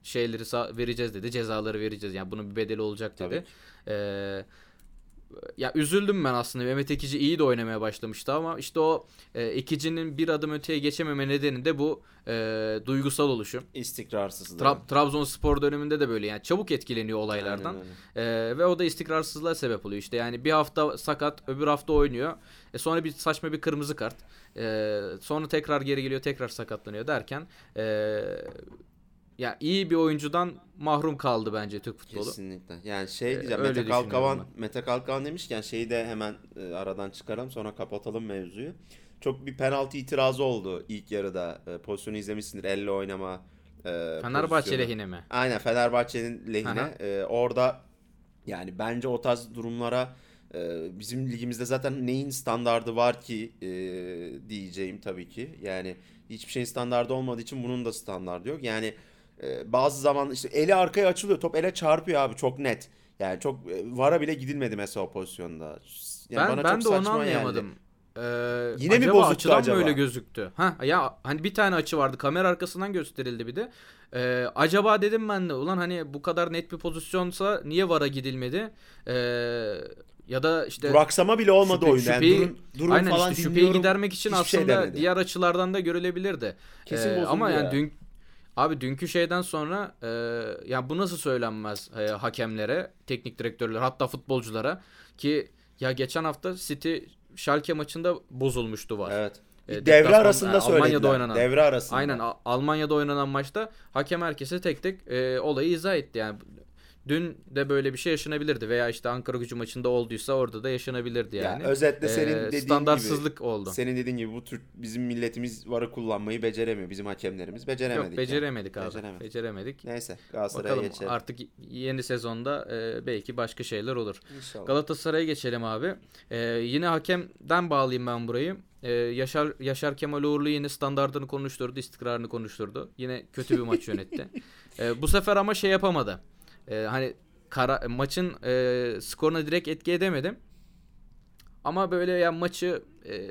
şeyleri vereceğiz dedi. Cezaları vereceğiz. Yani bunun bir bedeli olacak dedi. Ee, ya üzüldüm ben aslında. Mehmet Ekici iyi de oynamaya başlamıştı ama işte o e, Ekici'nin bir adım öteye geçememe nedeni de bu e, duygusal oluşu. İstikrarsızlığı. Tra- Trabzonspor döneminde de böyle yani çabuk etkileniyor olaylardan. Ee, ve o da istikrarsızlığa sebep oluyor. İşte yani bir hafta sakat, öbür hafta oynuyor. E sonra bir saçma bir kırmızı kart. E, sonra tekrar geri geliyor, tekrar sakatlanıyor derken e, ya iyi bir oyuncudan mahrum kaldı bence Türk futbolu. Kesinlikle. Yani şey Ee, diyeceğim öyle Mete Kalkavan düşünüyorum Mete Kalkavan demişken şeyi de hemen e, aradan çıkaralım sonra kapatalım mevzuyu. çok bir penaltı itirazı oldu ilk yarıda. E, pozisyonu izlemişsindir. Elle oynama e, Fenerbahçe pozisyonu. lehine mi? Aynen Fenerbahçe'nin lehine. Aha. E, orada yani bence o tarz durumlara e, bizim ligimizde zaten neyin standardı var ki e, diyeceğim tabii ki. Yani hiçbir şeyin standardı olmadığı için bunun da standardı yok. Yani e, bazı zaman işte eli arkaya açılıyor. Top ele çarpıyor abi çok net. Yani çok e, vara bile gidilmedi mesela o pozisyonda. Yani ben bana ben çok de onu anlayamadım. geldi. Ee, Yine mi acaba bozuktu açıdan acaba? mı öyle gözüktü? Ha ya hani bir tane açı vardı. Kamera arkasından gösterildi bir de. Ee, acaba dedim ben de ulan hani bu kadar net bir pozisyonsa niye VAR'a gidilmedi? Ee, ya da işte Duraksama bile olmadı şüphe- oyunda. Yani durun, durun aynen falan işte şüpheyi gidermek için şey aslında demedi. diğer açılardan da görülebilirdi. Kesin Ee, ama yani ya. dün abi dünkü şeyden sonra e, yani bu nasıl söylenmez e, hakemlere, teknik direktörler hatta futbolculara ki ya geçen hafta City Schalke maçında bozulmuştu var. Evet. E, Devre arasında yani söylediler. Almanya'da oynanan. Devre arasında. Aynen Almanya'da oynanan maçta hakem herkese tek tek e, olayı izah etti yani. Dün de böyle bir şey yaşanabilirdi veya işte Ankara Gücü maçında olduysa orada da yaşanabilirdi yani. Ya özetle senin Ee, dediğin standartsızlık gibi, oldu. Senin dediğin gibi bu tür bizim milletimiz varı kullanmayı beceremiyor. Bizim hakemlerimiz beceremedik. Yok beceremedik yani. abi. Beceremedik. Beceremedik. Neyse Galatasaray'a Bakalım geçelim. artık yeni sezonda e, belki başka şeyler olur. İnşallah. Galatasaray'a geçelim abi. E, yine hakemden bağlayayım ben burayı. E, Yaşar Yaşar Kemal Uğurlu yine standartını konuşturdu, istikrarını konuşturdu. Yine kötü bir maç yönetti. [laughs] E, bu sefer ama şey yapamadı. E, hani kara, maçın e, skoruna direkt etki edemedim. Ama böyle yani maçı e,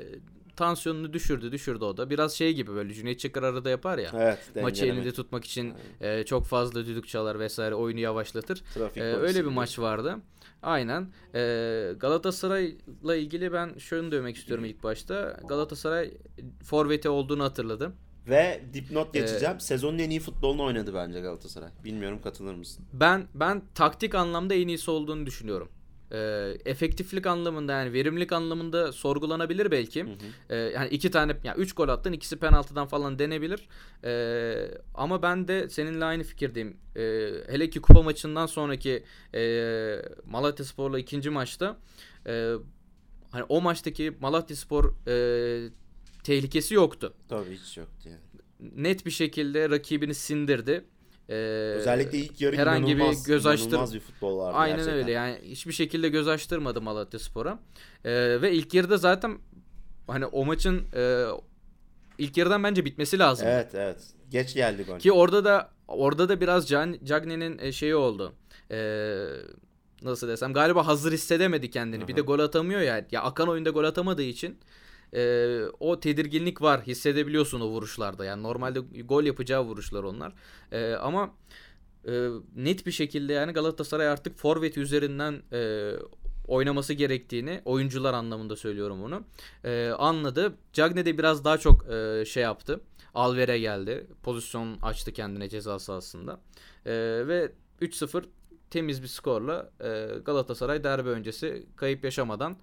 tansiyonunu düşürdü, düşürdü o da. Biraz şey gibi böyle Cüneyt Çakır arada yapar ya. Evet. Maçı elinde tutmak için e, çok fazla düdük çalar vesaire oyunu yavaşlatır. Trafik polisi öyle bir gibi. maç vardı. Aynen. Ee, Galatasaray'la ilgili ben şunu demek istiyorum [clears throat] ilk başta. Galatasaray forveti olduğunu hatırladım. Ve dipnot Ee, geçeceğim. Sezonun en iyi futbolunu oynadı bence Galatasaray. Bilmiyorum katılır mısın? Ben ben taktik anlamda en iyisi olduğunu düşünüyorum. Ee, efektiflik anlamında yani verimlilik anlamında sorgulanabilir belki. Ee, yani iki tane yani üç gol attın ikisi penaltıdan falan denebilir. Ee, ama ben de seninle aynı fikirdeyim. Ee, hele ki kupa maçından sonraki e, Malatyaspor'la ikinci maçta e, hani o maçtaki Malatyaspor e, tehlikesi yoktu. Tabii hiç yoktu yani. Net bir şekilde rakibini sindirdi. Ee, Özellikle ilk yarı herhangi bir göz açtır- bir futbol vardı Aynen gerçekten. öyle yani hiçbir şekilde göz açtırmadı Malatya Spor'a. Ee, ve ilk yarıda zaten hani o maçın e, ilk yarıdan bence bitmesi lazım. Evet evet. Geç geldi gol. Ki orada da orada da biraz Can, Cagney'in e, şeyi oldu. Ee, nasıl desem galiba hazır hissedemedi kendini. Bir de gol atamıyor ya. Ya akan oyunda gol atamadığı için e, o tedirginlik var. Hissedebiliyorsun o vuruşlarda. Yani normalde gol yapacağı vuruşlar onlar. E, ama e, net bir şekilde yani Galatasaray artık forvet üzerinden e, oynaması gerektiğini oyuncular anlamında söylüyorum bunu. E, anladı. Cagne de biraz daha çok e, şey yaptı. Alver'e geldi. Pozisyon açtı kendine ceza sahasında. E, ve 3-0 temiz bir skorla e, Galatasaray derbi öncesi kayıp yaşamadan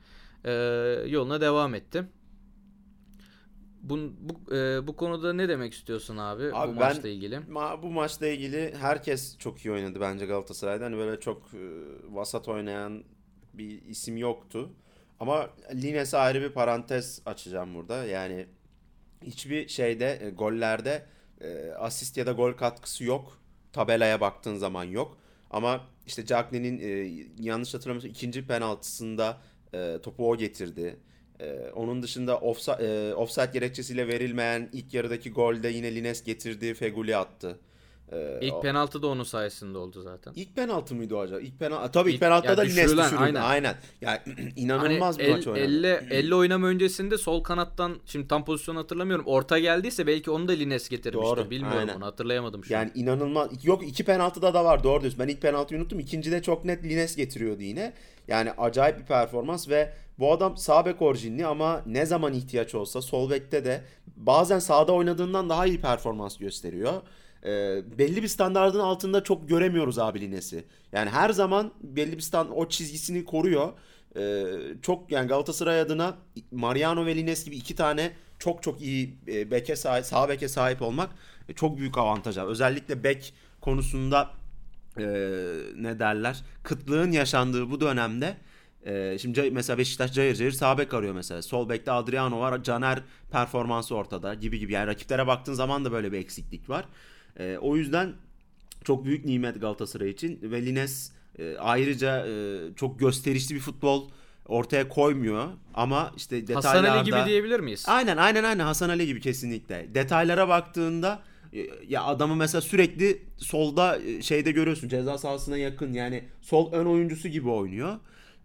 e, yoluna devam etti. Bu, bu, e, bu konuda ne demek istiyorsun abi, Abi bu ben- maçla ilgili? Ma- bu maçla ilgili herkes çok iyi oynadı bence Galatasaray'da. Hani böyle çok e, vasat oynayan bir isim yoktu. Ama Lines'e ayrı bir parantez açacağım burada. Yani hiçbir şeyde e, gollerde e, asist ya da gol katkısı yok. Tabelaya baktığın zaman yok. Ama işte Cagney'in e, yanlış hatırlamıyorsam ikinci penaltısında e, topu o getirdi. E, onun dışında offside, e, offside gerekçesiyle verilmeyen ilk yarıdaki golde yine Lines getirdi, Feguli attı. E, İlk o- penaltı da onun sayesinde oldu zaten. İlk penaltı mıydı o acaba? İlk penaltı tabii ilk, İlk- penaltıda ya da Lines düşürüldü. aynen. Aynen. Yani [clears throat] inanılmaz Hani bir el- maç oynadı. elle, elle oynama öncesinde sol kanattan şimdi tam pozisyonu hatırlamıyorum. Orta geldiyse belki onu da Lines getirmişti. Doğru, Bilmiyorum aynen. onu hatırlayamadım şu an. Yani inanılmaz. Yok iki penaltıda da var doğru diyorsun. Ben ilk penaltıyı unuttum. İkincide çok net Lines getiriyordu yine. Yani acayip bir performans ve bu adam sağ bek orijinli ama ne zaman ihtiyaç olsa sol bekte de bazen sağda oynadığından daha iyi performans gösteriyor. Ee, belli bir standardın altında çok göremiyoruz abi Lines'i. Yani her zaman belli bir stand o çizgisini koruyor. Ee, çok yani Galatasaray adına Mariano ve Lines gibi iki tane çok çok iyi e, beke sahip, sağ beke sahip olmak e, çok büyük avantaj. Özellikle bek konusunda e, ne derler? Kıtlığın yaşandığı bu dönemde Ee, şimdi mesela Beşiktaş cayır cayır sağ bek arıyor mesela. Sol bekte Adriano var. Caner performansı ortada gibi gibi. Yani rakiplere baktığın zaman da böyle bir eksiklik var. Ee, o yüzden çok büyük nimet Galatasaray için ve Lines e, ayrıca e, çok gösterişli bir futbol ortaya koymuyor ama işte detaylarda Hasan Ali gibi diyebilir miyiz? Aynen aynen aynen Hasan Ali gibi kesinlikle. Detaylara baktığında e, ya adamı mesela sürekli solda e, şeyde görüyorsun ceza sahasına yakın yani sol ön oyuncusu gibi oynuyor.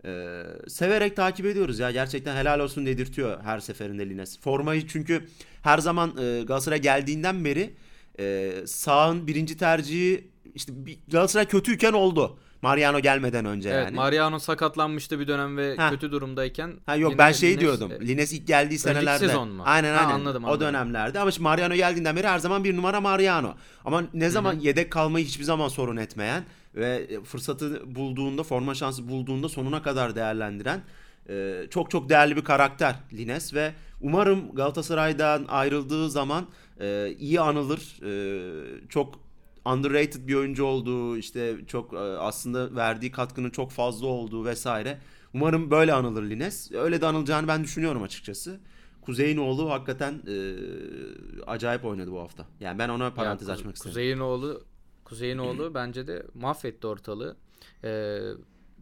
Ee, severek takip ediyoruz ya gerçekten helal olsun dedirtiyor her seferinde Lines. Formayı çünkü her zaman e, Galatasaray geldiğinden beri e, sağın birinci tercihi işte Galatasaray kötüyken oldu. Mariano gelmeden önce Evet, yani. Mariano sakatlanmıştı bir dönem ve Heh. kötü durumdayken. Ha yok yine ben şey Lines- diyordum. e, Lines ilk geldiği senelerde. sezon mu? Aynen Ha, aynen. anladım, O anladım. dönemlerde ama şimdi Mariano geldiğinden beri her zaman bir numara Mariano. Ama ne zaman yedek kalmayı hiçbir zaman sorun etmeyen ve fırsatı bulduğunda, forma şansı bulduğunda sonuna kadar değerlendiren e, çok çok değerli bir karakter Lines ve umarım Galatasaray'dan ayrıldığı zaman e, iyi anılır. E, çok underrated bir oyuncu olduğu, işte çok e, aslında verdiği katkının çok fazla olduğu vesaire. Umarım böyle anılır Lines. Öyle de anılacağını ben düşünüyorum açıkçası. Kuzey'in oğlu hakikaten e, acayip oynadı bu hafta. Yani ben ona parantez Ya, açmak Ku- istedim. Kuzey'in oğlu Kuzey'in oğlu [clears throat] bence de mahvetti ortalığı. Ee,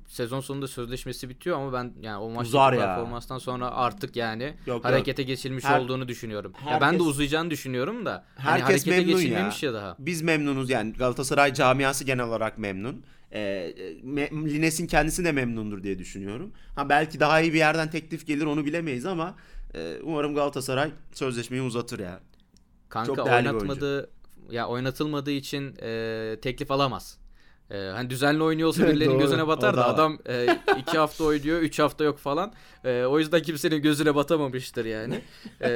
sezon sonunda sözleşmesi bitiyor ama ben yani o ya. performanstan sonra artık yani yok. harekete geçilmiş Her- olduğunu düşünüyorum. ya herkes- ben de uzayacağını düşünüyorum da hani Herkes harekete memnun ya. geçilmemiş ya. daha. Biz memnunuz yani Galatasaray camiası genel olarak memnun. E, me- Lines'in kendisi de memnundur diye düşünüyorum. Ha belki daha iyi bir yerden teklif gelir onu bilemeyiz ama e, umarım Galatasaray sözleşmeyi uzatır ya. Kanka Çok oynatmadığı ya oynatılmadığı için e, teklif alamaz. E, hani düzenli oynuyor olsa [laughs] birilerinin gözüne batar da adam e, iki hafta oynuyor, üç hafta yok falan. E, o yüzden kimsenin gözüne batamamıştır yani. E,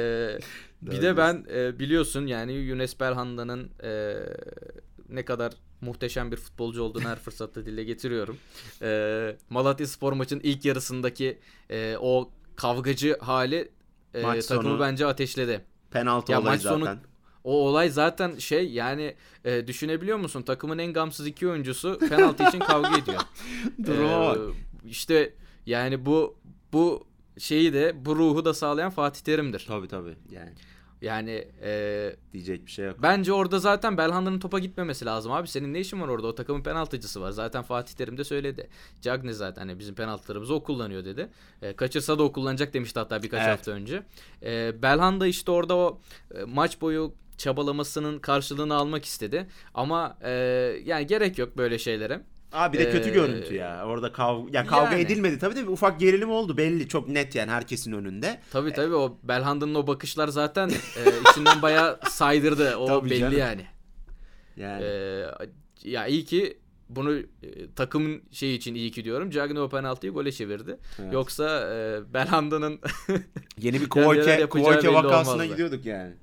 [laughs] bir de ben e, biliyorsun yani Yunus Belhanda'nın e, ne kadar muhteşem bir futbolcu olduğunu her fırsatta dile getiriyorum. E, Malatya Spor maçın ilk yarısındaki e, o kavgacı hali e, Maç takımı sonu bence ateşledi. Penaltı Ya olayı maç sonu- zaten. O olay zaten şey yani e, düşünebiliyor musun? Takımın en gamsız iki oyuncusu penaltı için kavga ediyor. [laughs] Bak. Ee, işte yani bu bu şeyi de bu ruhu da sağlayan Fatih Terim'dir. Tabii tabii yani Yani e, diyecek bir şey yok. bence orada zaten Belhanda'nın topa gitmemesi lazım abi. Senin ne işin var orada? O takımın penaltıcısı var. Zaten Fatih Terim de söyledi. Cagney zaten hani bizim penaltılarımızı o kullanıyor dedi. E, kaçırsa da o kullanacak demişti hatta birkaç Evet. hafta önce. E, Belhanda işte orada o e, maç boyu çabalamasının karşılığını almak istedi. Ama e, yani gerek yok böyle şeylere. Abi bir de kötü Ee, görüntü ya. Orada kavga ya kavga yani. edilmedi tabii de ufak gerilim oldu belli çok net yani herkesin önünde. Tabii tabii o Belhanda'nın o bakışlar zaten e, içinden [laughs] bayağı saydırdı. O Tabii belli canım. yani. Yani Ee, ya iyi ki bunu e, takımın şey için iyi ki diyorum. Cagney o penaltıyı gole çevirdi. Evet. Yoksa e, Belhanda'nın yeni bir [laughs] Kovoke belli vakasına gidiyorduk yani.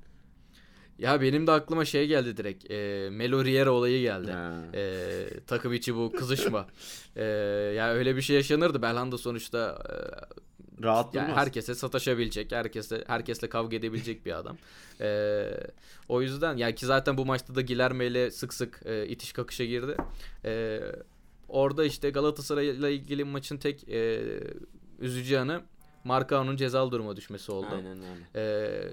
Ya benim de aklıma şey geldi direkt. E, Melo Riera olayı geldi. Ha. E, takım içi bu kızışma. e, ya öyle bir şey yaşanırdı. Belhanda sonuçta e, Rahat Yani herkese sataşabilecek, herkesle herkesle kavga edebilecek bir adam. Ee, o yüzden yani ki zaten bu maçta da Guilherme ile sık sık e, itiş kakışa girdi. Ee, orada işte Galatasaray'la ilgili maçın tek e, üzücü yanı Marcao'nun cezalı duruma düşmesi oldu. Aynen öyle. Ee,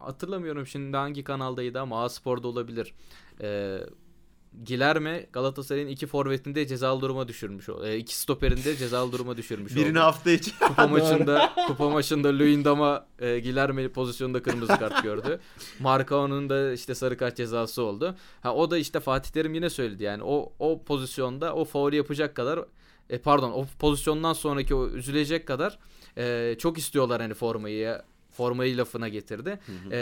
hatırlamıyorum şimdi hangi kanaldaydı ama A-Spor'da olabilir. Ee, Guilherme Galatasaray'ın iki forvetinde cezalı duruma düşürmüş. o- E, iki stoperinde cezalı duruma düşürmüş. Birini oldu. hafta içi. [laughs] Kupa maçında kupa maçında Luyendam'a e, Guilherme pozisyonda kırmızı kart gördü. [laughs] Marcao'nun da işte sarı kart cezası oldu. Ha o da işte Fatih Terim yine söyledi yani o o pozisyonda o faul yapacak kadar e, pardon o pozisyondan sonraki o üzülecek kadar e, çok istiyorlar hani formayı formayı lafına getirdi. E,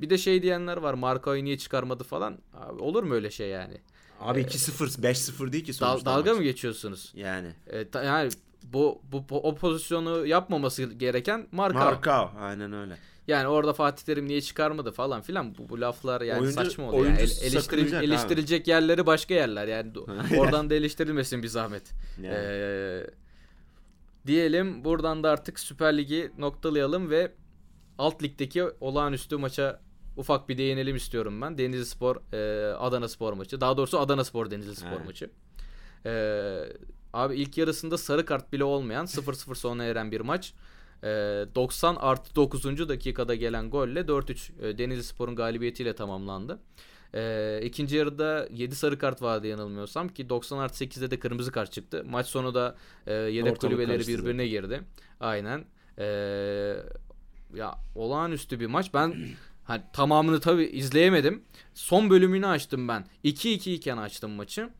bir de şey diyenler var Marcao'yu niye çıkarmadı falan. Abi, olur mu öyle şey yani? Abi 2-0 5-0 değil ki Dal- sonuçta dalga maç. mı geçiyorsunuz? Yani. E, ta- yani bu, bu o pozisyonu yapmaması gereken Marka. Marka aynen öyle. Yani orada Fatih Terim niye çıkarmadı falan filan bu, bu laflar yani Oyuncu- saçma oluyor. Yani eleştiril- sakınacak abi. eleştirilecek yerleri başka yerler yani [laughs] oradan da eleştirilmesin bir zahmet. Yani. Ee, diyelim buradan da artık Süper Ligi noktalayalım ve alt ligdeki olağanüstü maça ufak bir değinelim istiyorum ben. Denizli Spor e, Adana Spor maçı. Daha doğrusu Adana Spor Denizli Spor Evet. maçı. Ee, Abi ilk yarısında sarı kart bile olmayan 0-0 sona eren bir maç. E, 90 artı 9. dakikada gelen golle 4-3 e, Denizli Spor'un galibiyetiyle tamamlandı. E, ikinci yarıda 7 sarı kart vardı yanılmıyorsam ki 90 artı 8'de de kırmızı kart çıktı. Maç sonu da e, yedek Ortalık kulübeleri karıştı birbirine girdi. Aynen. E, ya olağanüstü bir maç. Ben [clears throat] hani tamamını tabi izleyemedim. Son bölümünü açtım ben. 2-2 iken açtım maçı.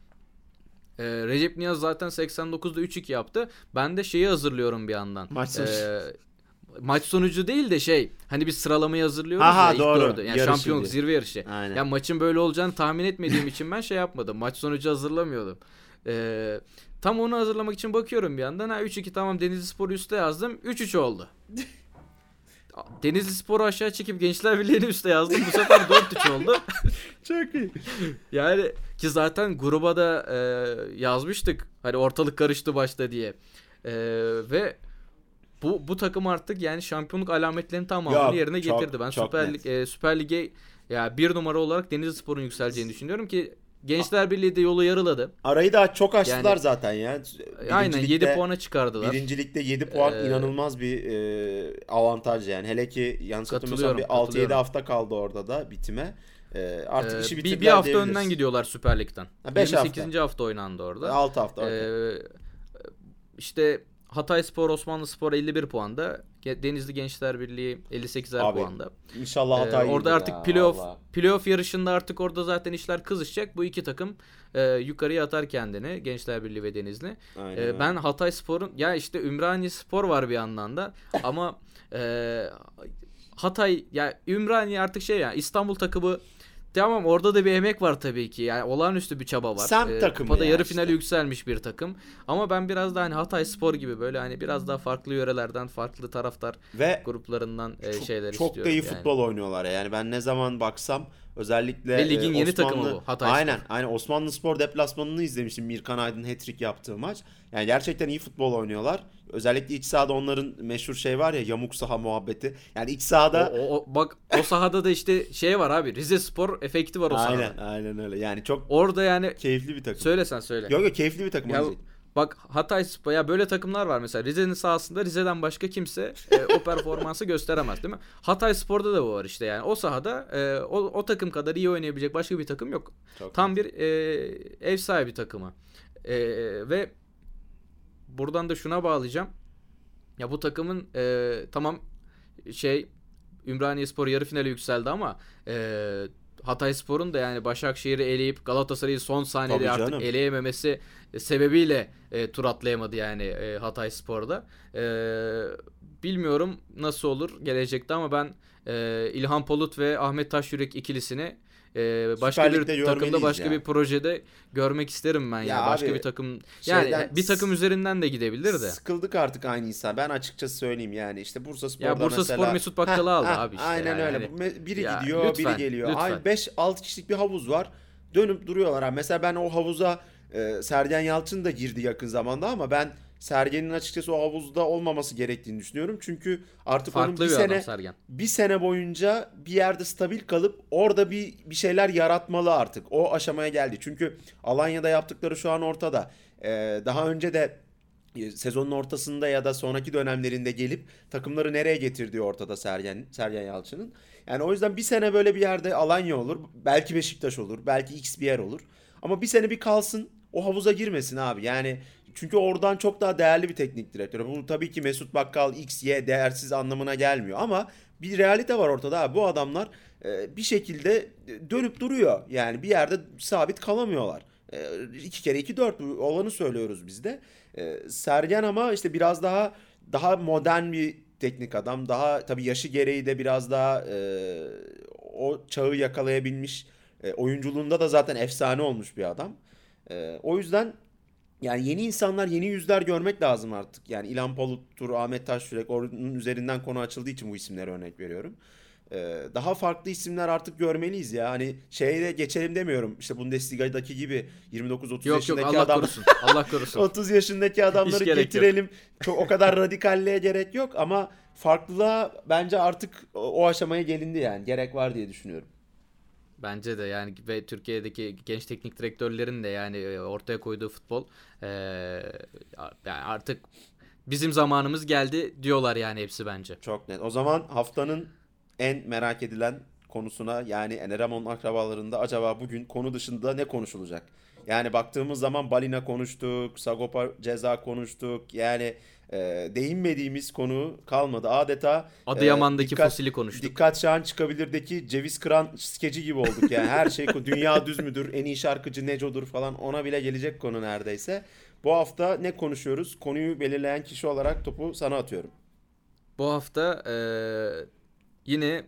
Ee, Recep Niyaz zaten 89'da 3-2 yaptı. Ben de şeyi hazırlıyorum bir yandan. Maç sonucu. Ee, maç sonucu değil de şey hani biz sıralamayı hazırlıyoruz Aha, ya ilk doğru. dördü. Yani Yarışı şampiyonluk diye. zirve yarışı. Aynen. Ya maçın böyle olacağını tahmin etmediğim için ben şey yapmadım. Maç sonucu hazırlamıyordum. Ee, tam onu hazırlamak için bakıyorum bir yandan. Ha 3-2 tamam Denizli Spor'u üste yazdım. 3-3 oldu. [laughs] Denizli Spor'u aşağı çekip Gençler Birliği'ni üste yazdım. Bu sefer 4-3 oldu. [laughs] Çok iyi. Yani ki zaten gruba da e, yazmıştık. Hani ortalık karıştı başta diye. E, ve bu bu takım artık yani şampiyonluk alametlerini tamamını Yok, yerine çok- getirdi. Ben çok Süper. Lig e, Süper Lig'e ya bir numara olarak Denizli Spor'un yükseleceğini düşünüyorum ki Gençler Birliği de yolu yarıladı. Arayı daha çok açtılar Yani- zaten ya. Aynen Birinci 7 ligde- puana çıkardılar. Birincilikte 7 puan Ee, inanılmaz bir e, avantaj yani. Hele ki Katılıyorum, bir 6-7 katılıyorum. hafta kaldı orada da bitime. E, artık Ee, işi bitirdiler bir hafta önden gidiyorlar Süper Lig'den. Ha, beş 28. hafta. hafta. oynandı orada. 6 hafta. okey. Ee, işte Hatay Spor, Osmanlı Spor 51 puanda. Denizli Gençler Birliği 58'er Abi, puanda. İnşallah Ee, Hatay orada iyidir artık ya, playoff vallahi. playoff yarışında artık orada zaten işler kızışacak. Bu iki takım e, yukarıya atar kendini. Gençler Birliği ve Denizli. Aynen Ee, öyle. ben Hatay Spor'un ya işte Ümraniye Spor var bir yandan da [laughs] ama e, Hatay ya Ümraniye artık şey ya İstanbul takımı Tamam orada da bir emek var tabii ki. Yani olağanüstü bir çaba var. Semt takımı Kupada ya yarı işte. finale yükselmiş bir takım. Ama ben biraz daha hani Hatay Spor gibi böyle hani biraz daha farklı yörelerden, farklı taraftar Ve gruplarından e, çok, şeyler çok istiyorum. da iyi yani. futbol oynuyorlar ya. Yani ben ne zaman baksam özellikle Ve ligin e, yeni Osmanlı, takımı bu, Hatay aynen, Spor. aynen Osmanlı Spor deplasmanını izlemiştim. Mirkan Aydın hat-trick yaptığı maç. Yani gerçekten iyi futbol oynuyorlar. Özellikle iç sahada onların meşhur şey var ya yamuk saha muhabbeti. Yani iç sahada O, o- bak o sahada da işte şey var abi. Rize Spor efekti var o aynen sahada. aynen öyle. Yani çok Orada yani keyifli bir takım. söyle sen söyle. Yok yok keyifli bir takım. Ya bak Hatay Spor ya böyle takımlar var mesela Rize'nin sahasında Rize'den başka kimse e, o [laughs] performansı gösteremez değil mi? Hatay Spor'da da bu var işte yani o sahada e, o, o takım kadar iyi oynayabilecek başka bir takım yok. Çok Tam bir e, ev sahibi takımı. E, ve buradan da şuna bağlayacağım. Ya bu takımın e, tamam şey Ümraniye Spor yarı finale yükseldi ama e, Hatay Spor'un da yani Başakşehir'i eleyip Galatasaray'ı son saniyede Tabii artık canım. eleyememesi sebebiyle e, tur atlayamadı yani e, Hatay Spor'da. E, bilmiyorum nasıl olur gelecekte ama ben e, İlhan Polut ve Ahmet Taşyürek ikilisini e, başka bir takımda başka ya. bir projede görmek isterim ben ya. Ya Başka abi, bir takım yani şeyden- bir takım üzerinden de gidebilir de. Sıkıldık artık aynı insan. Ben açıkçası söyleyeyim yani işte Bursa Spor'da Ya Bursa mesela. Spor Mesut Bakkal'ı aldı abi işte Aynen yani. öyle. Hani- Biri Ya gidiyor, lütfen, biri geliyor. lütfen. Aynı 5-6 kişilik bir havuz var. Dönüp duruyorlar. abi. Mesela ben o havuza e, Sergen Yalçın da girdi yakın zamanda ama ben Sergen'in açıkçası o havuzda olmaması gerektiğini düşünüyorum. Çünkü artık onun Farklı bir bir sene adam Sergen. bir sene boyunca bir yerde stabil kalıp orada bir bir şeyler yaratmalı artık. O aşamaya geldi. Çünkü Alanya'da yaptıkları şu an ortada. Ee, daha önce de e, sezonun ortasında ya da sonraki dönemlerinde gelip takımları nereye getirdiği ortada Sergen, Sergen Yalçın'ın. Yani o yüzden bir sene böyle bir yerde Alanya olur. Belki Beşiktaş olur. Belki X bir yer olur. Ama bir sene bir kalsın. O havuza girmesin abi. Yani çünkü oradan çok daha değerli bir teknik direktör. Bu tabii ki Mesut Bakkal X, Y değersiz anlamına gelmiyor. Ama bir realite var ortada. Bu adamlar e, bir şekilde dönüp duruyor. Yani bir yerde sabit kalamıyorlar. E, iki kere iki dört olanı söylüyoruz biz de. E, Sergen ama işte biraz daha daha modern bir teknik adam. Daha tabii yaşı gereği de biraz daha e, o çağı yakalayabilmiş. E, oyunculuğunda da zaten efsane olmuş bir adam. O yüzden yani yeni insanlar, yeni yüzler görmek lazım artık. Yani İlhan Palut'tur, Ahmet Taşyürek, onun üzerinden konu açıldığı için bu isimlere örnek veriyorum. Ee, daha farklı isimler artık görmeliyiz ya. Hani şeye de geçelim demiyorum. İşte Bundesliga'daki gibi 29-30 Yok yok yaşındaki Allah adam korusun. Allah korusun. [laughs] 30 yaşındaki adamları yok. getirelim. Çok o kadar radikalliğe gerek yok ama farklılığa bence artık o aşamaya gelindi yani. Gerek var diye düşünüyorum. Bence de yani ve Türkiye'deki genç teknik direktörlerin de yani e, ortaya koyduğu futbol e, yani artık bizim zamanımız geldi diyorlar yani hepsi bence. Çok net. O zaman haftanın en merak edilen konusuna yani Eneramon akrabalarında acaba bugün konu dışında ne konuşulacak? Yani baktığımız zaman Balina konuştuk, Sagopa ceza konuştuk. Yani e, değinmediğimiz konu kalmadı. Adeta Adıyaman'daki e, dikkat, fosili konuştuk. Dikkat Şahan çıkabilirdeki ceviz kıran skeci gibi olduk yani. Her şey dünya düz müdür, en iyi şarkıcı Neco'dur falan ona bile gelecek konu neredeyse. Bu hafta ne konuşuyoruz? Konuyu belirleyen kişi olarak topu sana atıyorum. Bu hafta e, yine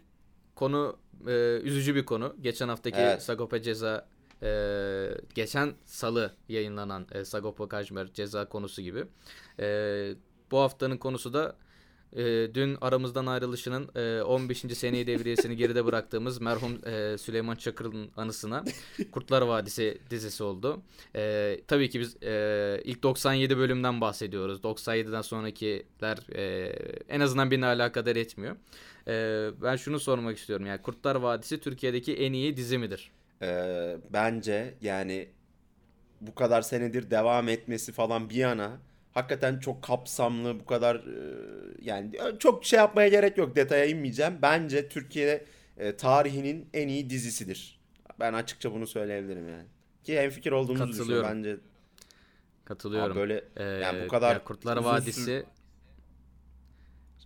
konu e, üzücü bir konu. Geçen haftaki evet. Sagopa ceza e, geçen salı yayınlanan e, Sagopa Kajmer ceza konusu gibi. E, bu haftanın konusu da e, dün aramızdan ayrılışının e, 15. seneyi devriyesini geride bıraktığımız merhum e, Süleyman Çakır'ın anısına Kurtlar Vadisi dizisi oldu. E, tabii ki biz e, ilk 97 bölümden bahsediyoruz. 97'den sonrakiler e, en azından beni alakadar etmiyor. E, ben şunu sormak istiyorum. Yani Kurtlar Vadisi Türkiye'deki en iyi dizi midir? E, bence yani bu kadar senedir devam etmesi falan bir yana hakikaten çok kapsamlı bu kadar e, yani çok şey yapmaya gerek yok detaya inmeyeceğim. Bence Türkiye e, tarihinin en iyi dizisidir. Ben açıkça bunu söyleyebilirim yani. Ki en fikir olduğumuzu düşünüyorum bence. Katılıyorum. Abi böyle ee, yani bu kadar ya Kurtlar Vadisi sür...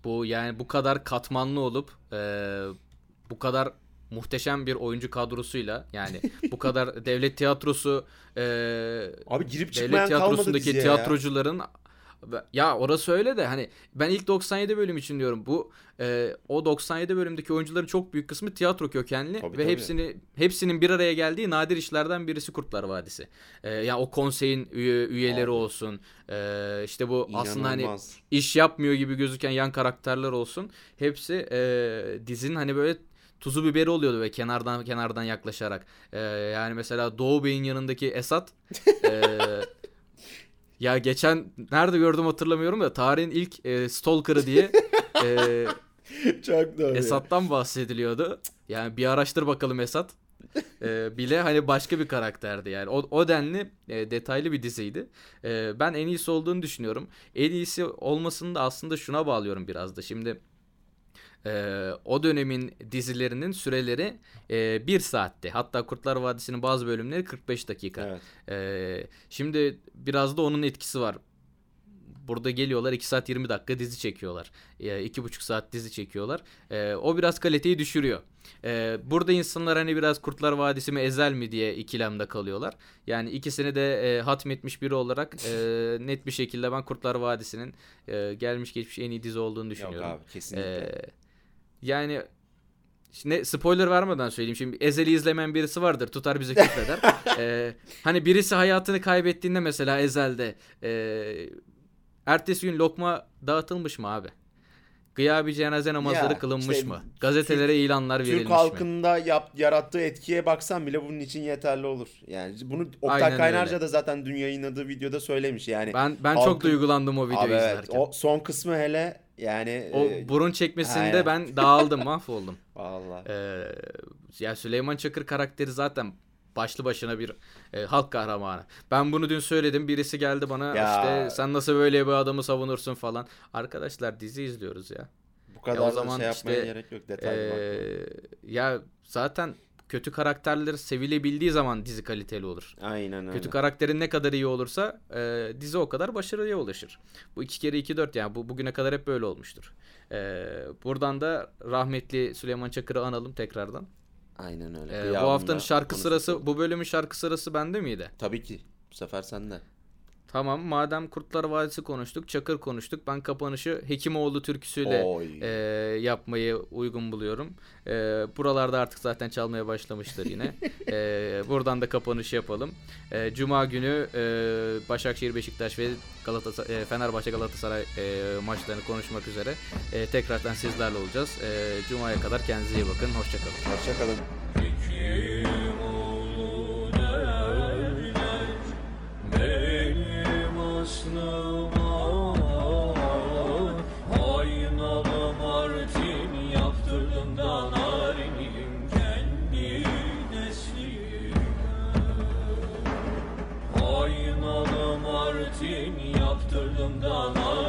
bu yani bu kadar katmanlı olup e, bu kadar muhteşem bir oyuncu kadrosuyla yani [laughs] bu kadar devlet tiyatrosu e, abi girip çıkmayan devlet tiyatrosundaki tiyatrocuların ya. Ya orası öyle de hani ben ilk 97 bölüm için diyorum. Bu e, o 97 bölümdeki oyuncuların çok büyük kısmı tiyatro kökenli tabii, ve tabii. hepsini hepsinin bir araya geldiği nadir işlerden birisi Kurtlar Vadisi. E, ya yani o konseyin üye, üyeleri Abi. olsun. E, işte bu İnanılmaz. aslında hani iş yapmıyor gibi gözüken yan karakterler olsun. Hepsi e, dizinin hani böyle tuzu biberi oluyordu ve kenardan kenardan yaklaşarak. Ee, yani mesela Doğu Bey'in yanındaki Esat e, [laughs] ya geçen nerede gördüm hatırlamıyorum da tarihin ilk e, stalker'ı diye e, [laughs] çok doğru. Esat'tan bahsediliyordu. Yani bir araştır bakalım Esat. e, bile hani başka bir karakterdi yani. O, o denli e, detaylı bir diziydi. E, ben en iyisi olduğunu düşünüyorum. En iyisi olmasını da aslında şuna bağlıyorum biraz da. Şimdi e, o dönemin dizilerinin süreleri e, bir saatti. Hatta Kurtlar Vadisi'nin bazı bölümleri 45 dakika. Evet. E, şimdi biraz da onun etkisi var. Burada geliyorlar 2 saat 20 dakika dizi çekiyorlar. 2,5 e, saat dizi çekiyorlar. E, o biraz kaliteyi düşürüyor. E, burada insanlar hani biraz Kurtlar Vadisi mi Ezel mi diye ikilemde kalıyorlar. Yani ikisini de e, hatmetmiş biri olarak e, [laughs] net bir şekilde ben Kurtlar Vadisi'nin e, gelmiş geçmiş en iyi dizi olduğunu düşünüyorum. Yok abi kesinlikle. E, yani Şimdi spoiler vermeden söyleyeyim. Şimdi Ezel'i izlemeyen birisi vardır. Tutar bizi küfreder. [laughs] ee, hani birisi hayatını kaybettiğinde mesela Ezel'de e, ertesi gün lokma dağıtılmış mı abi? Gıyabi cenaze namazları ya, kılınmış işte, mı? Gazetelere Türk, ilanlar verilmiş Türk mi? Türk halkında yap, yarattığı etkiye baksan bile bunun için yeterli olur. Yani bunu Oktay Aynen Kaynarca öyle. da zaten dün yayınladığı videoda söylemiş. Yani ben ben halkın, çok duygulandım o videoyu abi izlerken. Evet, o son kısmı hele yani o e, burun çekmesinde aynen. ben dağıldım, mahvoldum. [laughs] Vallahi. Ee, ya Süleyman Çakır karakteri zaten başlı başına bir e, halk kahramanı. Ben bunu dün söyledim. Birisi geldi bana ya. işte sen nasıl böyle bir adamı savunursun falan. Arkadaşlar dizi izliyoruz ya. Bu kadar ya o zaman şey yapmaya işte, gerek yok detaylı e, Ya zaten kötü karakterler sevilebildiği zaman dizi kaliteli olur. Aynen öyle. Kötü karakterin ne kadar iyi olursa e, dizi o kadar başarıya ulaşır. Bu iki kere iki dört yani bu bugüne kadar hep böyle olmuştur. E, buradan da rahmetli Süleyman Çakır'ı analım tekrardan. Aynen öyle. Ee, bu haftanın şarkı sırası, bu bölümün şarkı sırası bende miydi? Tabii ki. Bu sefer sende. Tamam madem Kurtlar Vadisi konuştuk, Çakır konuştuk. Ben kapanışı Hekimoğlu türküsüyle e, yapmayı uygun buluyorum. E, buralarda artık zaten çalmaya başlamışlar yine. [laughs] e, buradan da kapanış yapalım. E, Cuma günü e, Başakşehir, Beşiktaş ve Galatasaray, e, Fenerbahçe Galatasaray e, maçlarını konuşmak üzere e, tekrardan sizlerle olacağız. E, Cuma'ya kadar kendinize iyi bakın. Hoşçakalın. Hoşçakalın. Aslına aynalı martim yaptırdım da narinim kendi neslime Aynalı martim yaptırdım da narinim